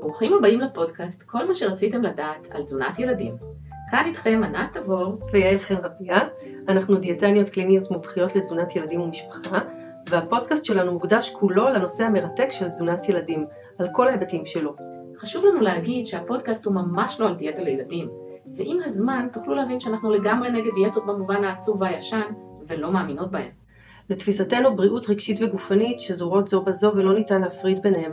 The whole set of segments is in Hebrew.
ברוכים הבאים לפודקאסט, כל מה שרציתם לדעת על תזונת ילדים. כאן איתכם ענת תבור ויעל חן רביה, אנחנו דיאטניות קליניות מומחיות לתזונת ילדים ומשפחה, והפודקאסט שלנו מוקדש כולו לנושא המרתק של תזונת ילדים, על כל ההיבטים שלו. חשוב לנו להגיד שהפודקאסט הוא ממש לא על דיאטה לילדים, ועם הזמן תוכלו להבין שאנחנו לגמרי נגד דיאטות במובן העצוב והישן, ולא מאמינות בהן. לתפיסתנו בריאות רגשית וגופנית שזורות זו בזו ולא ניתן להפריד ביניהם.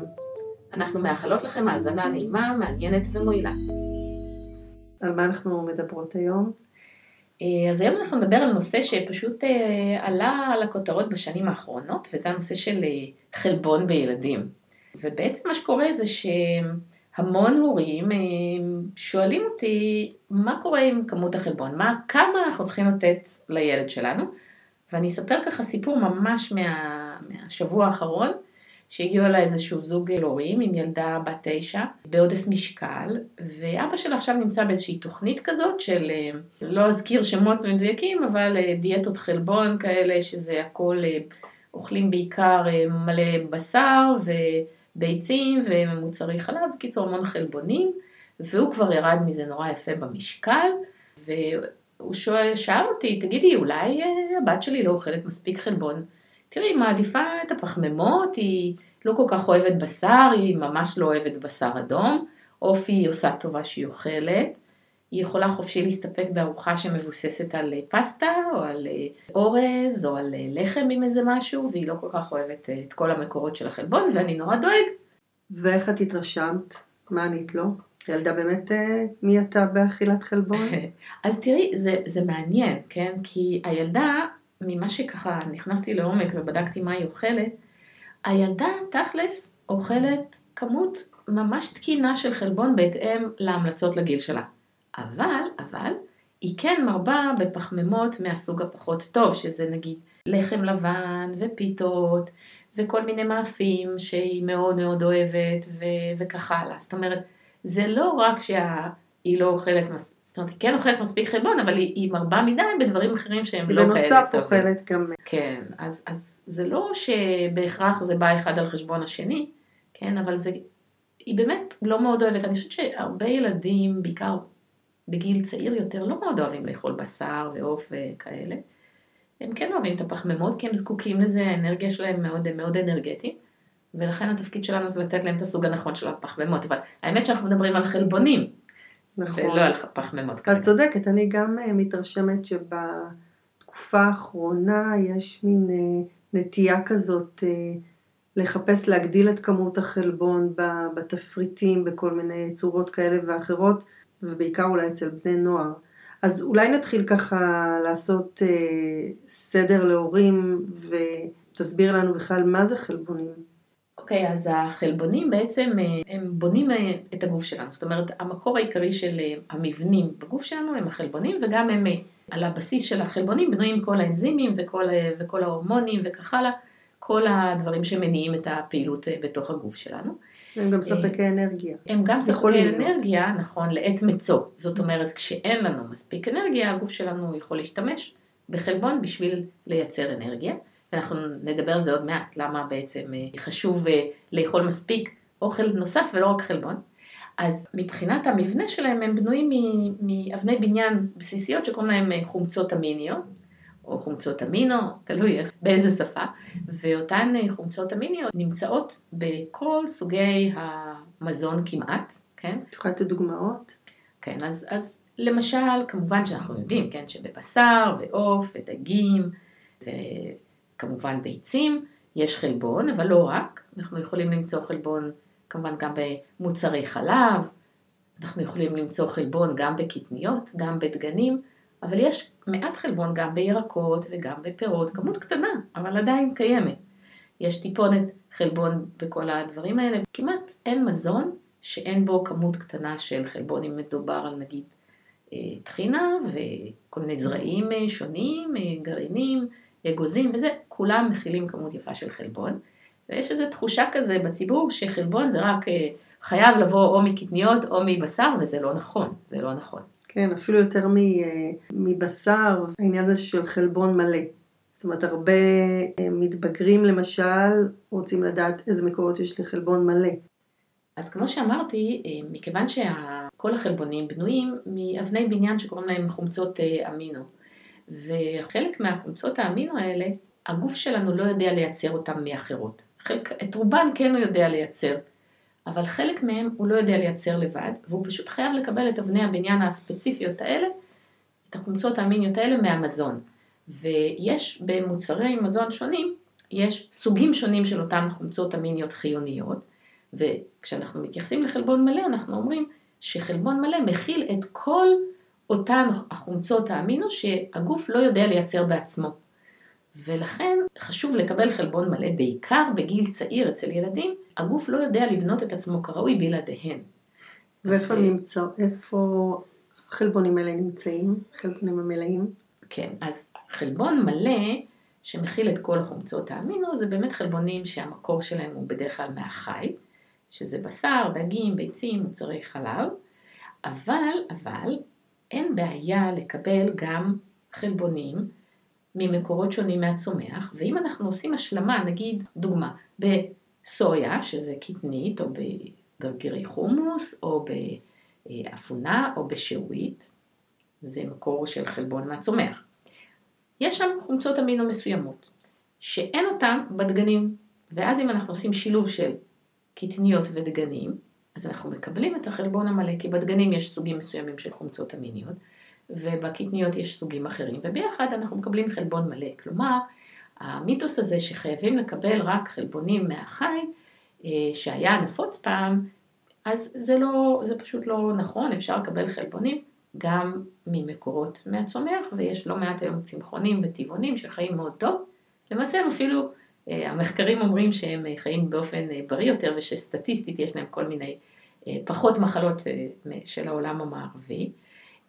אנחנו מאחלות לכם האזנה נעימה, מעניינת ומועילה. על מה אנחנו מדברות היום? אה, אז היום אנחנו נדבר על נושא שפשוט אה, עלה על הכותרות בשנים האחרונות, וזה הנושא של אה, חלבון בילדים. ובעצם מה שקורה זה שהמון הורים שואלים אותי, מה קורה עם כמות החלבון? מה, כמה אנחנו צריכים לתת לילד שלנו? ואני אספר ככה סיפור ממש מה, מהשבוע האחרון. שהגיעו אליי איזשהו זוג הורים עם ילדה בת תשע בעודף משקל, ואבא שלה עכשיו נמצא באיזושהי תוכנית כזאת של, אה, לא אזכיר שמות מדויקים, אבל אה, דיאטות חלבון כאלה, שזה הכל, אה, אוכלים בעיקר מלא בשר וביצים ומוצרי חלב, בקיצור המון חלבונים, והוא כבר ירד מזה נורא יפה במשקל, והוא שואל, שאל אותי, תגידי, אולי הבת שלי לא אוכלת מספיק חלבון? תראי, היא מעדיפה את הפחמימות, היא לא כל כך אוהבת בשר, היא ממש לא אוהבת בשר אדום, אופי היא עושה טובה שהיא אוכלת, היא יכולה חופשי להסתפק בארוחה שמבוססת על פסטה, או על אה, אורז, או על אה, לחם עם איזה משהו, והיא לא כל כך אוהבת אה, את כל המקורות של החלבון, ואני נורא דואג. ואיך את התרשמת? מה ענית לו? ילדה באמת מי אתה באכילת חלבון? אז תראי, זה, זה מעניין, כן? כי הילדה ממה שככה נכנסתי לעומק ובדקתי מה היא אוכלת, הילדה תכלס אוכלת כמות ממש תקינה של חלבון בהתאם להמלצות לגיל שלה. אבל, אבל, היא כן מרבה בפחמימות מהסוג הפחות טוב, שזה נגיד לחם לבן ופיתות וכל מיני מאפים שהיא מאוד מאוד אוהבת ו- וכך הלאה. זאת אומרת, זה לא רק שהיא לא אוכלת מס... זאת אומרת, היא כן אוכלת מספיק חלבון, אבל היא, היא מרבה מדי בדברים אחרים שהם לא כאלה טובים. בנוסף אוכלת גם... כן, אז, אז זה לא שבהכרח זה בא אחד על חשבון השני, כן, אבל זה, היא באמת לא מאוד אוהבת. אני חושבת שהרבה ילדים, בעיקר בגיל צעיר יותר, לא מאוד אוהבים לאכול בשר ועוף וכאלה. הם כן אוהבים את הפחמימות, כי הם זקוקים לזה, האנרגיה שלהם מאוד מאוד אנרגטית. ולכן התפקיד שלנו זה לתת להם את הסוג הנכון של הפחמימות, אבל האמת שאנחנו מדברים על חלבונים, נכון. ולא על פחמימות. את צודקת, אני גם אה, מתרשמת שבתקופה האחרונה יש מין אה, נטייה כזאת אה, לחפש להגדיל את כמות החלבון בתפריטים, בכל מיני צורות כאלה ואחרות, ובעיקר אולי אצל בני נוער. אז אולי נתחיל ככה לעשות סדר להורים ותסביר לנו בכלל מה זה חלבונים. אוקיי, אז החלבונים בעצם, אה, הם בונים אה, את הגוף שלנו. זאת אומרת, המקור העיקרי של אה, המבנים בגוף שלנו הם החלבונים, וגם הם על הבסיס של החלבונים בנויים כל האנזימים וכל, וכל ההורמונים וכך הלאה, כל הדברים שמניעים את הפעילות בתוך הגוף שלנו. הם גם ספקי אנרגיה. הם גם ספקי אנרגיה, נכון, לעת מצוא. זאת אומרת, כשאין לנו מספיק אנרגיה, הגוף שלנו יכול להשתמש בחלבון בשביל לייצר אנרגיה. ואנחנו נדבר על זה עוד מעט, למה בעצם אה, חשוב אה, לאכול מספיק אוכל נוסף ולא רק חלבון. אז מבחינת המבנה שלהם הם בנויים מאבני בניין בסיסיות שקוראים להם אה, חומצות אמיניות, או חומצות אמינו, תלוי באיזה שפה, ואותן חומצות אמיניות נמצאות בכל סוגי המזון כמעט, כן? את יכולה לתת דוגמאות? כן, אז, אז למשל, כמובן שאנחנו יודעים, כן, שבבשר ועוף ודגים, ו... כמובן ביצים, יש חלבון, אבל לא רק, אנחנו יכולים למצוא חלבון כמובן גם במוצרי חלב, אנחנו יכולים למצוא חלבון גם בקטניות, גם בדגנים, אבל יש מעט חלבון גם בירקות וגם בפירות, כמות קטנה, אבל עדיין קיימת. יש טיפונת חלבון בכל הדברים האלה. כמעט אין מזון שאין בו כמות קטנה של חלבון, אם מדובר על נגיד אה, טחינה וכל מיני זרעים אה, שונים, אה, גרעינים, אגוזים וזה, כולם מכילים כמות יפה של חלבון. ויש איזו תחושה כזה בציבור שחלבון זה רק אה, חייב לבוא או מקטניות או מבשר, וזה לא נכון, זה לא נכון. כן, אפילו יותר אה, מבשר, העניין הזה של חלבון מלא. זאת אומרת, הרבה אה, מתבגרים למשל רוצים לדעת איזה מקורות יש לחלבון מלא. אז כמו שאמרתי, מכיוון שכל החלבונים בנויים מאבני בניין שקוראים להם חומצות אמינו, וחלק מהחומצות האמינו האלה, הגוף שלנו לא יודע לייצר אותם מאחרות. חלק, את רובן כן הוא יודע לייצר, אבל חלק מהם הוא לא יודע לייצר לבד, והוא פשוט חייב לקבל את אבני הבניין הספציפיות האלה, את החומצות האמיניות האלה מהמזון. ויש במוצרי מזון שונים, יש סוגים שונים של אותן חומצות אמיניות חיוניות, וכשאנחנו מתייחסים לחלבון מלא, אנחנו אומרים שחלבון מלא מכיל את כל אותן החומצות האמינו שהגוף לא יודע לייצר בעצמו. ולכן חשוב לקבל חלבון מלא, בעיקר בגיל צעיר אצל ילדים, הגוף לא יודע לבנות את עצמו כראוי בלעדיהן. ואיפה אז... נמצא, איפה החלבונים האלה נמצאים, חלבונים המלאים? כן, אז חלבון מלא שמכיל את כל החומצות האמינו, זה באמת חלבונים שהמקור שלהם הוא בדרך כלל מהחי, שזה בשר, דגים, ביצים, מוצרי חלב, אבל, אבל, אין בעיה לקבל גם חלבונים ממקורות שונים מהצומח, ואם אנחנו עושים השלמה, נגיד, דוגמה, בסויה, שזה קטנית, או בגרגירי חומוס, או באפונה, או בשעועית, זה מקור של חלבון מהצומח. יש שם חומצות אמינו מסוימות, שאין אותן בדגנים, ואז אם אנחנו עושים שילוב של קטניות ודגנים, אז אנחנו מקבלים את החלבון המלא, כי בדגנים יש סוגים מסוימים של חומצות אמיניות, ובקטניות יש סוגים אחרים, וביחד אנחנו מקבלים חלבון מלא. כלומר, המיתוס הזה שחייבים לקבל רק חלבונים מהחי, אה, שהיה נפוץ פעם, אז זה, לא, זה פשוט לא נכון, אפשר לקבל חלבונים גם ממקורות מהצומח, ויש לא מעט היום צמחונים וטבעונים שחיים מאוד טוב. למעשה הם אפילו, המחקרים אומרים שהם חיים באופן אה, בריא יותר, ושסטטיסטית יש להם כל מיני פחות מחלות של העולם המערבי.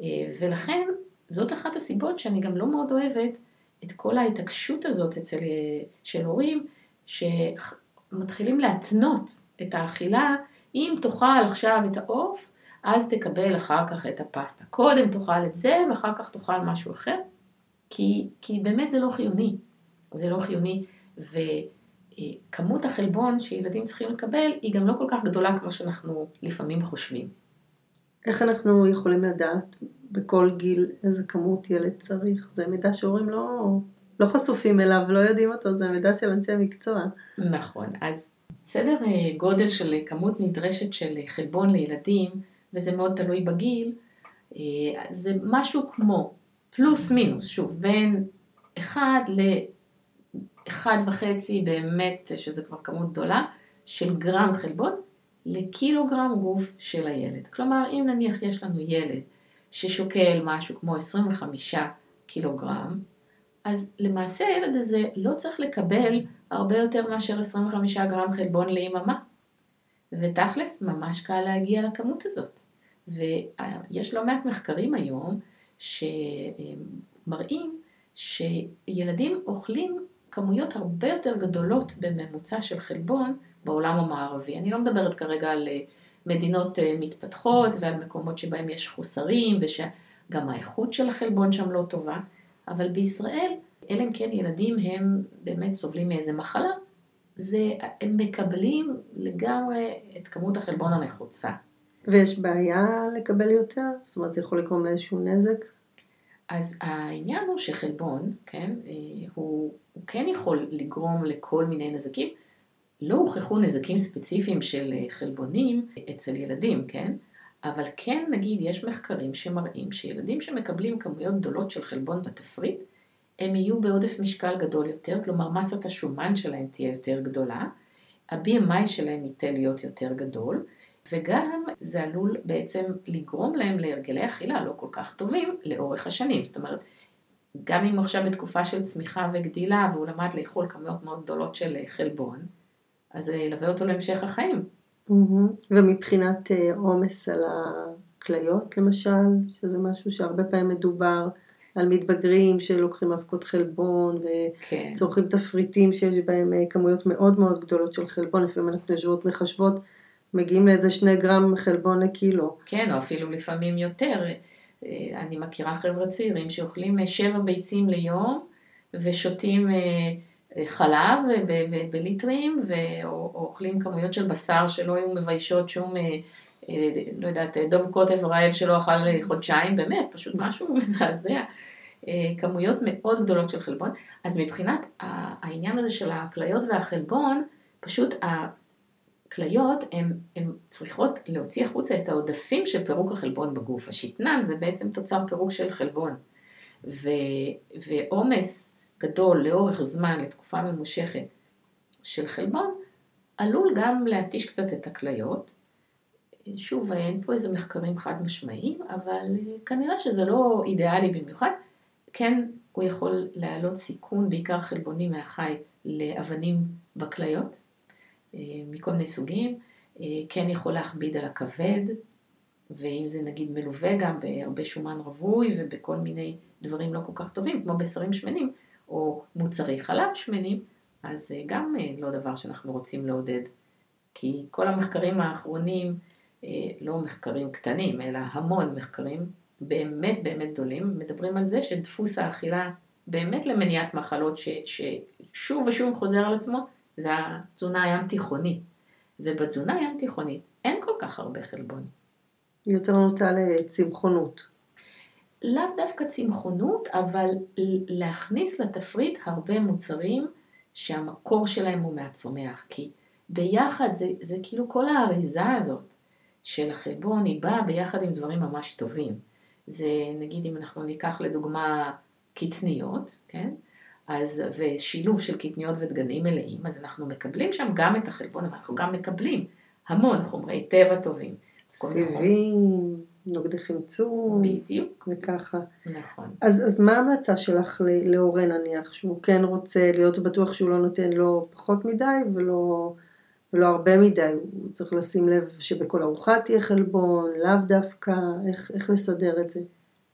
אה, ולכן זאת אחת הסיבות שאני גם לא מאוד אוהבת את כל ההתעקשות הזאת אצל, אה, של הורים שמתחילים להתנות את האכילה, אם תאכל עכשיו את העוף, אז תקבל אחר כך את הפסטה. קודם תאכל את זה ואחר כך תאכל משהו אחר, כי, כי באמת זה לא חיוני. זה לא חיוני, וכמות החלבון שילדים צריכים לקבל היא גם לא כל כך גדולה כמו שאנחנו לפעמים חושבים. איך אנחנו יכולים לדעת בכל גיל איזה כמות ילד צריך? זה מידע שהורים לא, לא חשופים אליו, לא יודעים אותו, זה מידע של אנשי מקצוע. נכון, אז סדר אה, גודל של כמות נדרשת של חלבון לילדים, וזה מאוד תלוי בגיל, אה, זה משהו כמו פלוס מינוס, שוב, בין 1 ל-1.5 באמת, שזה כבר כמות גדולה, של גרם חלבון, לקילוגרם גוף של הילד. כלומר, אם נניח יש לנו ילד ששוקל משהו כמו 25 קילוגרם, אז למעשה הילד הזה לא צריך לקבל הרבה יותר מאשר 25 גרם חלבון ליממה. ותכלס, ממש קל להגיע לכמות הזאת. ויש לא מעט מחקרים היום שמראים שילדים אוכלים כמויות הרבה יותר גדולות בממוצע של חלבון בעולם המערבי. אני לא מדברת כרגע על אה, מדינות אה, מתפתחות ועל מקומות שבהם יש חוסרים ושגם האיכות של החלבון שם לא טובה, אבל בישראל, אלא אם כן ילדים הם באמת סובלים מאיזה מחלה, זה, הם מקבלים לגמרי את כמות החלבון הנחוצה. ויש בעיה לקבל יותר? זאת אומרת, זה יכול לגרום לאיזשהו נזק? אז העניין הוא שחלבון, כן, אה, הוא, הוא כן יכול לגרום לכל מיני נזקים. לא הוכחו נזקים ספציפיים של אה, חלבונים אצל ילדים, כן? אבל כן, נגיד, יש מחקרים שמראים שילדים שמקבלים כמויות גדולות של חלבון בתפריט, הם יהיו בעודף משקל גדול יותר, כלומר מסת השומן שלהם תהיה יותר גדולה, ה-BMI שלהם ייתה להיות יותר גדול, וגם זה עלול בעצם לגרום להם להרגלי אכילה לא כל כך טובים לאורך השנים. זאת אומרת, גם אם הוא עכשיו בתקופה של צמיחה וגדילה והוא למד לאכול כמויות מאוד גדולות של אה, חלבון, אז זה ילווה אותו להמשך החיים. ומבחינת אה, עומס על הכליות למשל, שזה משהו שהרבה פעמים מדובר על מתבגרים שלוקחים אבקות חלבון וצורכים כן. תפריטים שיש בהם אה, כמויות מאוד מאוד גדולות של חלבון, לפעמים אנחנו יושבות מחשבות, מגיעים לאיזה שני גרם חלבון לקילו. כן, או אפילו לפעמים יותר. אה, אני מכירה חבר'ה צעירים שאוכלים שבע ביצים ליום, ושותים חלב בליטרים, ואוכלים כמויות של בשר שלא היו מביישות שום, לא יודעת, דוב קוטב רעב שלא אכל חודשיים, באמת, פשוט משהו מזעזע. כמויות מאוד גדולות של חלבון. אז מבחינת העניין הזה של הכליות והחלבון, פשוט הכליות הן צריכות להוציא החוצה את העודפים של פירוק החלבון בגוף. השתנן זה בעצם תוצר פירוק של חלבון. ועומס גדול לאורך זמן, לתקופה ממושכת של חלבון, עלול גם להתיש קצת את הכליות. שוב, אין פה איזה מחקרים חד משמעיים, אבל כנראה שזה לא אידיאלי במיוחד. כן, הוא יכול להעלות סיכון, בעיקר חלבוני מהחי, לאבנים בכליות, אה, מכל מיני סוגים. אה, כן יכול להכביד על הכבד, ואם זה נגיד מלווה גם בהרבה שומן רווי ובכל מיני דברים לא כל כך טובים, כמו בשרים שמנים, או מוצרי חלב שמנים, אז זה גם אה, לא דבר שאנחנו רוצים לעודד. כי כל המחקרים האחרונים, לא מחקרים קטנים, אלא המון מחקרים, באמת באמת גדולים, מדברים על זה שדפוס האכילה באמת למניעת מחלות ש, ששוב ושוב חוזר על עצמו, זה התזונה הים תיכונית. ובתזונה הים תיכונית אין כל כך הרבה חלבון. יותר נוטה לצמחונות. לאו דווקא צמחונות, אבל להכניס לתפריט הרבה מוצרים שהמקור שלהם הוא מהצומח. כי ביחד זה, זה כאילו כל האריזה הזאת של החלבון היא באה ביחד עם דברים ממש טובים. זה נגיד אם אנחנו ניקח לדוגמה קטניות, כן? אז, ושילוב של קטניות ודגנים מלאים, אז אנחנו מקבלים שם גם את החלבון, אבל אנחנו גם מקבלים המון חומרי טבע טובים. סיבים, נוגדי חמצון. בדיוק. וככה. נכון. אז, אז מה ההמלצה שלך להורה נניח, שהוא כן רוצה להיות בטוח שהוא לא נותן לו פחות מדי ולא... ולא הרבה מדי, הוא צריך לשים לב שבכל ארוחה תהיה חלבון, לאו דווקא, איך, איך לסדר את זה.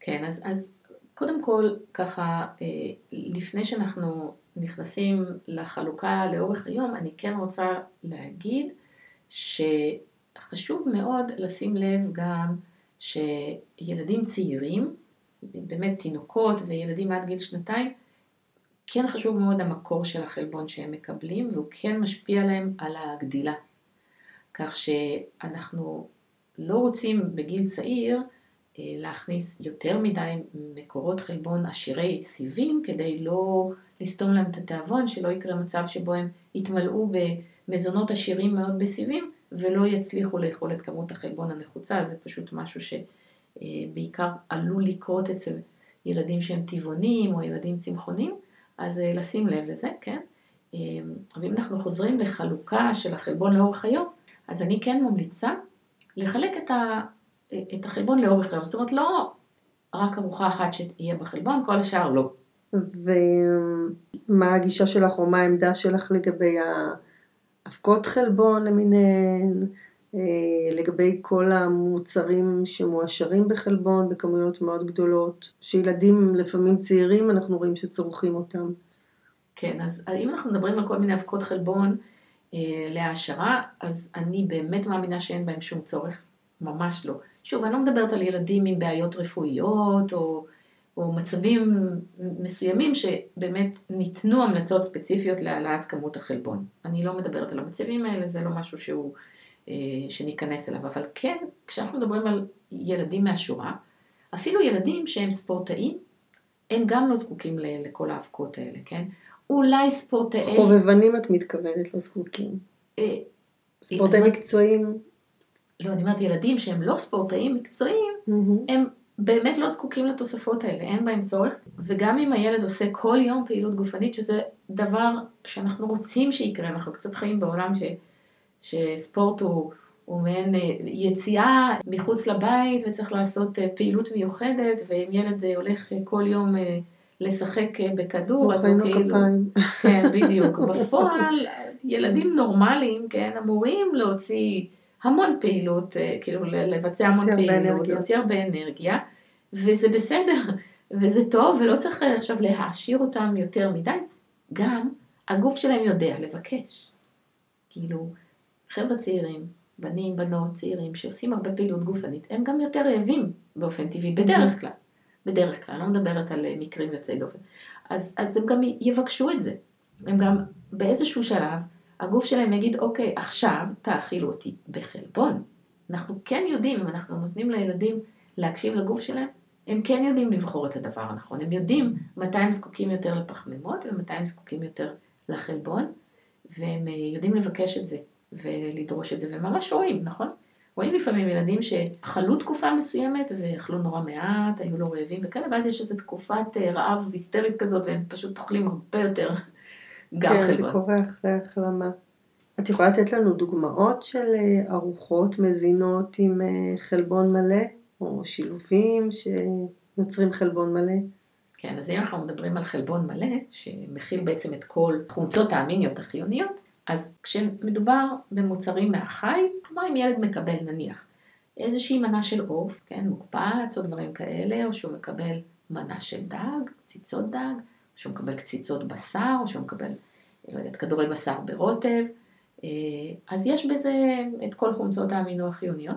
כן, אז, אז קודם כל, ככה, אה, לפני שאנחנו נכנסים לחלוקה לאורך היום, אני כן רוצה להגיד שחשוב מאוד לשים לב גם שילדים צעירים, באמת תינוקות וילדים עד גיל שנתיים, כן חשוב מאוד המקור של החלבון שהם מקבלים, והוא כן משפיע להם על הגדילה. כך שאנחנו לא רוצים בגיל צעיר להכניס יותר מדי מקורות חלבון עשירי סיבים, כדי לא לסתום להם את התיאבון, שלא יקרה מצב שבו הם יתמלאו במזונות עשירים מאוד בסיבים, ולא יצליחו לאכול את כמות החלבון הנחוצה, זה פשוט משהו שבעיקר עלול לקרות אצל ילדים שהם טבעונים או ילדים צמחונים. אז אה, לשים לב לזה, כן? אה, ואם אנחנו חוזרים לחלוקה של החלבון לאורך היום, אז אני כן ממליצה לחלק את, ה, את החלבון לאורך היום. זאת אומרת, לא רק ארוחה אחת שיהיה בחלבון, כל השאר לא. ומה הגישה שלך או מה העמדה שלך לגבי האבקות חלבון למיניהן, אה, לגבי כל המוצרים שמועשרים בחלבון בכמויות מאוד גדולות, שילדים לפעמים צעירים אנחנו רואים שצורכים אותם. כן, אז אם אנחנו מדברים על כל מיני אבקות חלבון אה, להעשרה, אז אני באמת מאמינה שאין בהם שום צורך, ממש לא. שוב, אני לא מדברת על ילדים עם בעיות רפואיות או, או מצבים מסוימים שבאמת ניתנו המלצות ספציפיות להעלאת כמות החלבון. אני לא מדברת על המצבים האלה, זה לא משהו שהוא... אה, שניכנס אליו, אבל כן, כשאנחנו מדברים על ילדים מהשורה, אפילו ילדים שהם ספורטאים, הם גם לא זקוקים לכל האבקות האלה, כן? אולי ספורטאים... חובבנים את מתכוונת, לא זקוקים. אה, ספורטאים מקצועיים. לא, אני אומרת ילדים שהם לא ספורטאים מקצועיים, הם באמת לא זקוקים לתוספות האלה, אין בהם צורך. וגם אם הילד עושה כל יום פעילות גופנית, שזה דבר שאנחנו רוצים שיקרה, אנחנו קצת חיים בעולם ש... שספורט הוא, הוא מעין אה, יציאה מחוץ לבית וצריך לעשות אה, פעילות מיוחדת, ואם ילד אה, הולך כל יום לשחק בכדור, אז הוא כאילו... כן, בדיוק. בפועל, ילדים נורמליים, כן, אמורים להוציא המון פעילות, כאילו לבצע המון פעילות, להוציא הרבה אנרגיה, וזה בסדר, וזה טוב, ולא צריך עכשיו להעשיר אותם יותר מדי. גם הגוף שלהם יודע לבקש. כאילו, חבר'ה צעירים, בנים, בנות, צעירים, שעושים הרבה פעילות גופנית, הם גם יותר רעבים באופן טבעי, בדרך כלל. בדרך כלל, אני לא מדברת על אה, מקרים יוצאי דופן. אז, אז הם גם יבקשו את זה. הם גם באיזשהו שלב, הגוף שלהם יגיד, אוקיי, עכשיו תאכילו אותי בחלבון. אנחנו כן יודעים, אם אנחנו נותנים לילדים להקשיב לגוף שלהם, הם כן יודעים לבחור את הדבר הנכון. הם יודעים מתי הם זקוקים יותר לפחמימות ומתי הם זקוקים יותר לחלבון, והם אה, יודעים לבקש את זה ולדרוש את זה, וממש רואים, נכון? רואים לפעמים ילדים שחלו תקופה מסוימת ואכלו נורא מעט, היו לא רעבים וכאלה, ואז יש איזו תקופת אה, רעב היסטרית כזאת, והם פשוט אוכלים הרבה יותר גם כן, חלבון. כן, זה קורה אחרי החלמה. את יכולה לתת לנו דוגמאות של אה, ארוחות מזינות עם חלבון מלא, או שילובים שיוצרים חלבון מלא? כן, אז אם אנחנו מדברים על חלבון מלא, שמכיל בעצם את כל חומצות האמיניות החיוניות, אז כשמדובר במוצרים מהחי, כמו אם ילד מקבל נניח איזושהי מנה של עוף, כן, מוקפץ או דברים כאלה, או שהוא מקבל מנה של דג, קציצות דג, שהוא מקבל קציצות בשר, או שהוא מקבל, לא יודעת, כדורי בשר ברוטב, אה, אז יש בזה את כל חומצות האמינו החיוניות.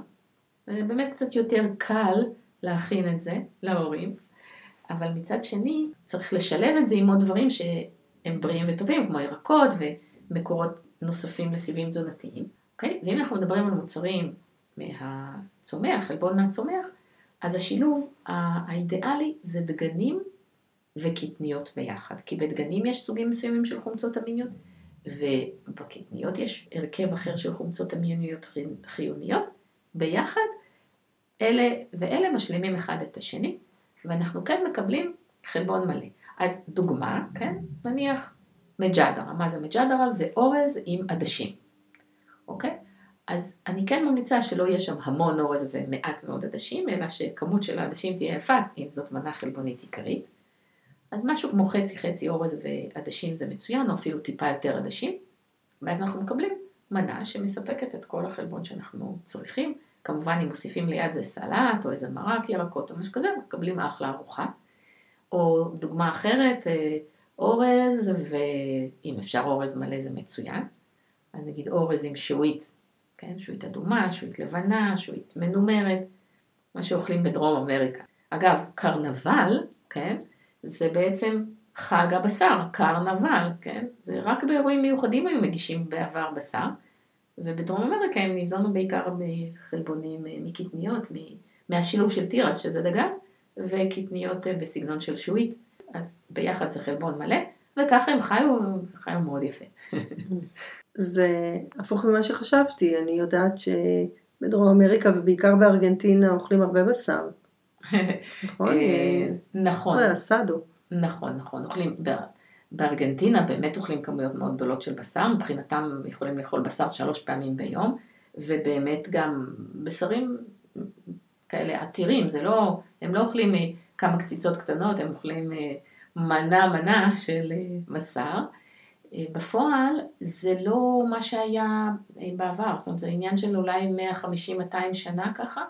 ובאמת קצת יותר קל להכין את זה להורים, אבל מצד שני צריך לשלב את זה עם עוד דברים שהם בריאים וטובים, כמו ירקות ומקורות נוספים לסיבים תזונתיים, אוקיי? ואם אנחנו מדברים על מוצרים מהצומח, חלבון מהצומח, אז השילוב האידיאלי זה דגנים וקטניות ביחד, כי בדגנים יש סוגים מסוימים של חומצות אמיניות, ובקטניות יש הרכב אחר של חומצות אמיניות חיוניות, ביחד, אלה ואלה משלימים אחד את השני, ואנחנו כן מקבלים חלבון מלא. אז דוגמה, כן, נניח מג'דרה. מה זה מג'דרה? זה אורז עם עדשים, אוקיי? אז אני כן ממליצה שלא יהיה שם המון אורז ומעט מאוד עדשים, אלא שכמות של העדשים תהיה יפה, אם זאת מנה חלבונית עיקרית. אז משהו כמו חצי חצי אורז ועדשים זה מצוין, או אפילו טיפה יותר עדשים, ואז אנחנו מקבלים מנה שמספקת את כל החלבון שאנחנו צריכים. כמובן אם מוסיפים ליד זה סלט או איזה מרק ירקות או משהו כזה, מקבלים אחלה ארוחה. או דוגמה אחרת, אה, אורז, ואם אפשר אורז מלא זה מצוין. אז נגיד אורז עם שועית, כן? שועית אדומה, שועית לבנה, שועית מנומרת, מה שאוכלים בדרום אמריקה. אגב, קרנבל, כן? זה בעצם חג הבשר, קרנבל, כן? זה רק באירועים מיוחדים היו מגישים בעבר בשר, ובדרום אמריקה הם ניזונו בעיקר בחלבונים אה, מקטניות, מהשילוב של תירס, שזה דגן, וקטניות אה, בסגנון של שועית, אז ביחד זה חלבון מלא, וככה הם חיו, חיו מאוד יפה. זה הפוך ממה שחשבתי, אני יודעת שבדרום אמריקה ובעיקר בארגנטינה אוכלים הרבה בשר. נכון? אה, נכון. אסדו. נכון, נכון, אוכלים, בארגנטינה באמת אוכלים כמויות מאוד גדולות של בשר, מבחינתם יכולים לאכול בשר שלוש פעמים ביום, ובאמת גם בשרים כאלה עתירים, זה לא, הם לא אוכלים אה, כמה קציצות קטנות, הם אוכלים אה, מנה מנה של בשר. בפועל זה לא מה שהיה בעבר, זאת אומרת זה עניין של אולי 150-200 שנה ככה,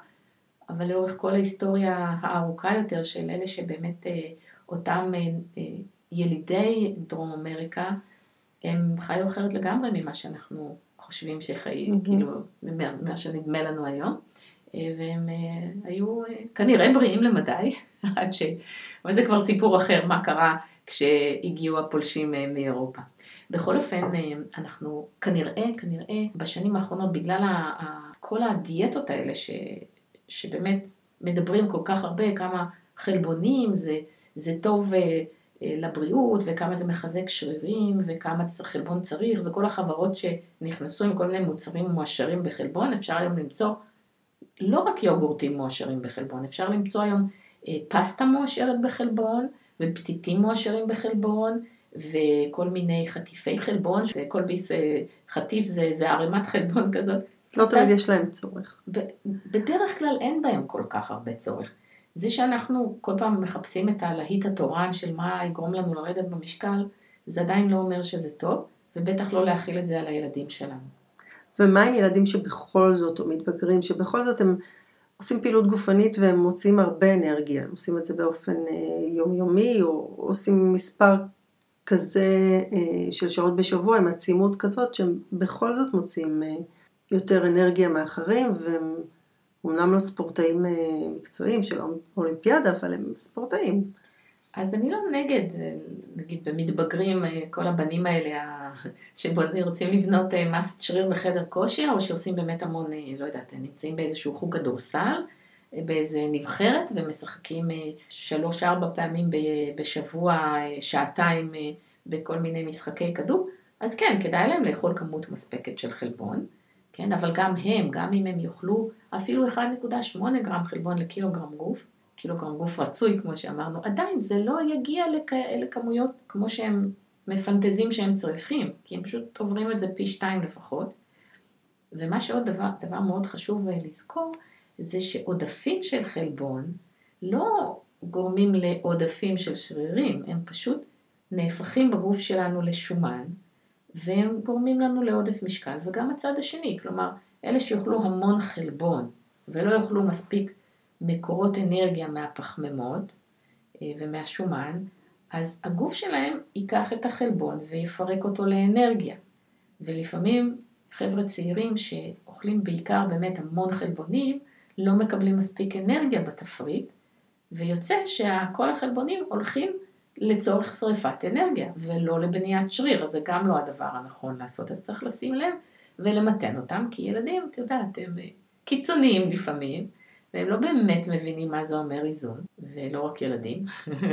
אבל לאורך כל ההיסטוריה הארוכה יותר של אלה שבאמת אותם ילידי דרום אמריקה, הם חיו אחרת לגמרי ממה שאנחנו חושבים שחיים, mm-hmm. כאילו, ממה שנדמה לנו היום. אה, והם אה, היו אה, כנראה בריאים למדי, עד ש... אבל זה כבר סיפור אחר, מה קרה כשהגיעו הפולשים מאירופה. בכל אופן, אנחנו כנראה, כנראה, בשנים האחרונות, בגלל ה... כל הדיאטות האלה, ש... שבאמת מדברים כל כך הרבה, כמה חלבונים, זה, זה טוב לבריאות, וכמה זה מחזק שרירים, וכמה חלבון צריך, וכל החברות שנכנסו עם כל מיני מוצרים מועשרים בחלבון, אפשר היום למצוא לא רק יוגורטים מועשרים בחלבון, אפשר למצוא היום אה, פסטה מועשרת בחלבון, ופתיתים מועשרים בחלבון, וכל מיני חטיפי חלבון, כל ביס אה, חטיף זה, זה ערימת חלבון כזאת. לא תמיד יש להם צורך. בדרך כלל אין בהם כל כך הרבה צורך. זה שאנחנו כל פעם מחפשים את הלהיט התורן של מה יגרום לנו לרדת במשקל, זה עדיין לא אומר שזה טוב, ובטח לא להכיל את זה על הילדים שלנו. ומה עם ילדים שבכל זאת, או מתבגרים, שבכל זאת הם עושים פעילות גופנית והם מוצאים הרבה אנרגיה, הם עושים את זה באופן אה, יומיומי, או עושים מספר כזה אה, של שעות בשבוע, עם עצימות כזאת, שהם בכל זאת מוצאים אה, יותר אנרגיה מאחרים, והם אומנם לא ספורטאים מקצועיים של אולימפיאדה, אבל הם ספורטאים. אז אני לא נגד, נגיד במתבגרים, כל הבנים האלה שרוצים לבנות מסת שריר בחדר כושר, או שעושים באמת המון, לא יודעת, נמצאים באיזשהו חוג כדורסל, באיזה נבחרת, ומשחקים שלוש-ארבע פעמים בשבוע, שעתיים בכל מיני משחקי כדור, אז כן, כדאי להם לאכול כמות מספקת של חלבון, כן, אבל גם הם, גם אם הם יאכלו אפילו 1.8 גרם חלבון לקילוגרם גוף, קילוגרם גוף רצוי, כמו שאמרנו, עדיין זה לא יגיע לכ... לכמויות כמו שהם מפנטזים שהם צריכים, כי הם פשוט עוברים את זה פי שתיים לפחות. ומה שעוד דבר, דבר מאוד חשוב לזכור, זה שעודפים של חלבון לא גורמים לעודפים של שרירים, הם פשוט נהפכים בגוף שלנו לשומן, והם גורמים לנו לעודף משקל, וגם הצד השני, כלומר, אלה שיאכלו המון חלבון ולא יאכלו מספיק מקורות אנרגיה מהפחמימות אה, ומהשומן, אז הגוף שלהם ייקח את החלבון ויפרק אותו לאנרגיה. ולפעמים חבר'ה צעירים שאוכלים בעיקר באמת המון חלבונים, לא מקבלים מספיק אנרגיה בתפריט, ויוצא שכל החלבונים הולכים לצורך שריפת אנרגיה, ולא לבניית שריר, אז זה גם לא הדבר הנכון לעשות, אז צריך לשים לב ולמתן אותם, כי ילדים, את יודעת, הם קיצוניים לפעמים, והם לא באמת מבינים מה זה אומר איזון, ולא רק ילדים,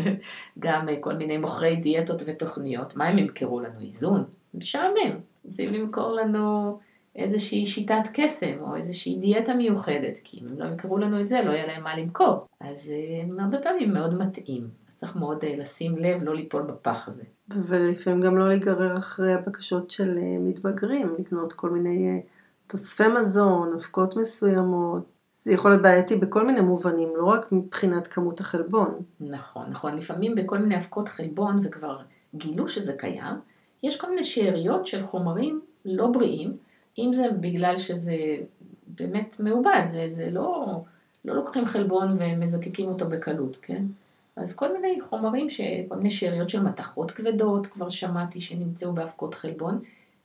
גם כל מיני מוכרי דיאטות ותוכניות, מה הם ימכרו לנו? איזון? משעמם. רוצים למכור לנו איזושהי שיטת קסם, או איזושהי דיאטה מיוחדת, כי אם הם לא ימכרו לנו את זה, לא יהיה להם מה למכור. אז אה, הם הרבה פעמים מאוד מטעים. צריך מאוד אה, לשים לב, לא ליפול בפח הזה. ולפעמים גם לא להיגרר אחרי הבקשות של אה, מתבגרים, לקנות כל מיני תוספי מזון, אבקות מסוימות. זה יכול להיות בעייתי בכל מיני מובנים, לא רק מבחינת כמות החלבון. נכון, נכון. לפעמים בכל מיני אבקות חלבון, וכבר גילו שזה קיים, יש כל מיני שאריות של חומרים לא בריאים, אם זה בגלל שזה באמת מעובד, זה, זה לא, לא לוקחים חלבון ומזקקים אותו בקלות, כן? אז כל מיני חומרים, ש... כל מיני שאריות של מתכות כבדות, כבר שמעתי שנמצאו באבקות חלבון.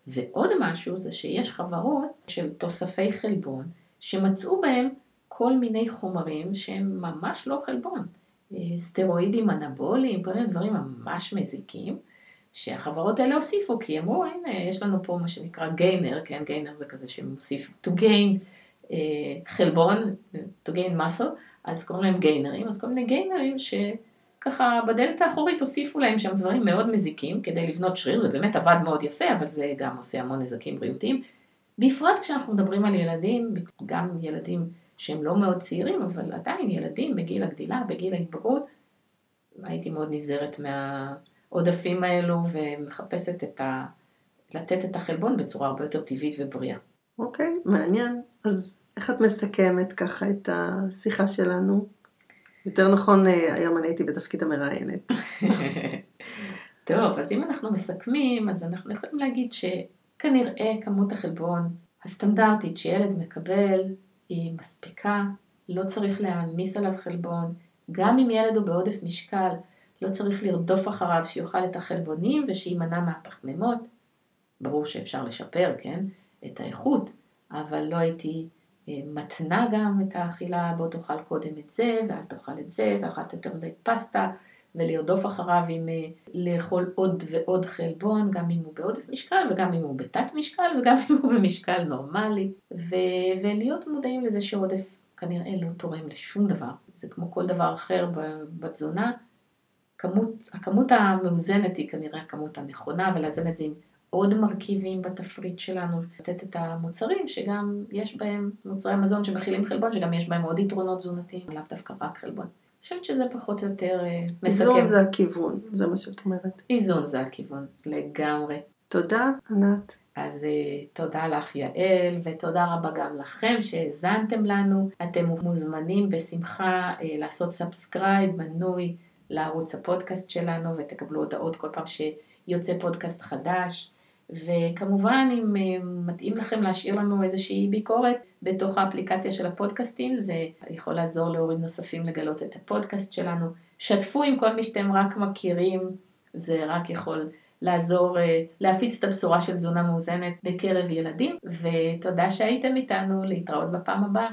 ועוד משהו זה שיש חברות של תוספי חלבון, שמצאו בהם כל מיני חומרים שהם ממש לא חלבון. אה, סטרואידים אנבוליים, כל מיני דברים ממש מזיקים, שהחברות האלה הוסיפו, כי אמרו, הנה, יש לנו פה מה שנקרא גיינר, כן, גיינר זה כזה שמוסיף to gain אה, חלבון, to gain muscle, אז קוראים להם גיינרים, אז כל מיני גיינרים שככה בדלת האחורית הוסיפו להם שם דברים מאוד מזיקים כדי לבנות שריר, זה באמת עבד מאוד יפה, אבל זה גם עושה המון נזקים בריאותיים. בפרט כשאנחנו מדברים על ילדים, גם ילדים שהם לא מאוד צעירים, אבל עדיין ילדים בגיל הגדילה, בגיל ההתבגרות, הייתי מאוד נזהרת מהעודפים האלו ומחפשת את ה... לתת את החלבון בצורה הרבה יותר טבעית ובריאה. אוקיי, okay, מעניין. אז איך את מסכמת ככה את השיחה שלנו? יותר נכון, אה, היום אני הייתי בתפקיד המראיינת. טוב, אז אם אנחנו מסכמים, אז אנחנו יכולים להגיד שכנראה כמות החלבון הסטנדרטית שילד מקבל היא מספיקה, לא צריך להעמיס עליו חלבון. גם אם ילד הוא בעודף משקל, לא צריך לרדוף אחריו שיאכל את החלבונים ושימנע מהפחמימות. ברור שאפשר לשפר, כן, את האיכות, אבל לא הייתי מתנה גם את האכילה, בוא תאכל קודם את זה, ואל תאכל את זה, ואכלת יותר מדי פסטה, ולרדוף אחריו עם אה, לאכול עוד ועוד חלבון, גם אם הוא בעודף משקל, וגם אם הוא בתת משקל, וגם אם הוא במשקל נורמלי, ו- ולהיות מודעים לזה שעודף כנראה לא תורם לשום דבר. זה כמו כל דבר אחר בתזונה, כמות, הכמות המאוזנת היא כנראה הכמות הנכונה, ולאזן את זה עם עוד מרכיבים בתפריט שלנו, לתת את המוצרים שגם יש בהם, מוצרי מזון שמכילים חלבון, שגם יש בהם עוד יתרונות תזונתיים, לאו דווקא רק חלבון. אני חושבת שזה פחות או יותר אה, מסכם. איזון זה הכיוון, זה מה שאת אומרת. איזון זה הכיוון, לגמרי. תודה, ענת. אז uh, תודה לך יעל, ותודה רבה גם לכם שהאזנתם לנו. אתם מוזמנים בשמחה uh, לעשות subscribe, מנוי לערוץ הפודקאסט שלנו, ותקבלו הודעות כל פעם שיוצא פודקאסט חדש. וכמובן, אם אה, מתאים לכם להשאיר לנו איזושהי ביקורת בתוך האפליקציה של הפודקאסטים, זה יכול לעזור להורים נוספים לגלות את הפודקאסט שלנו. שתפו עם כל מי שאתם רק מכירים, זה רק יכול לעזור אה, להפיץ את הבשורה של תזונה מאוזנת בקרב ילדים, ותודה שהייתם איתנו, להתראות בפעם הבאה.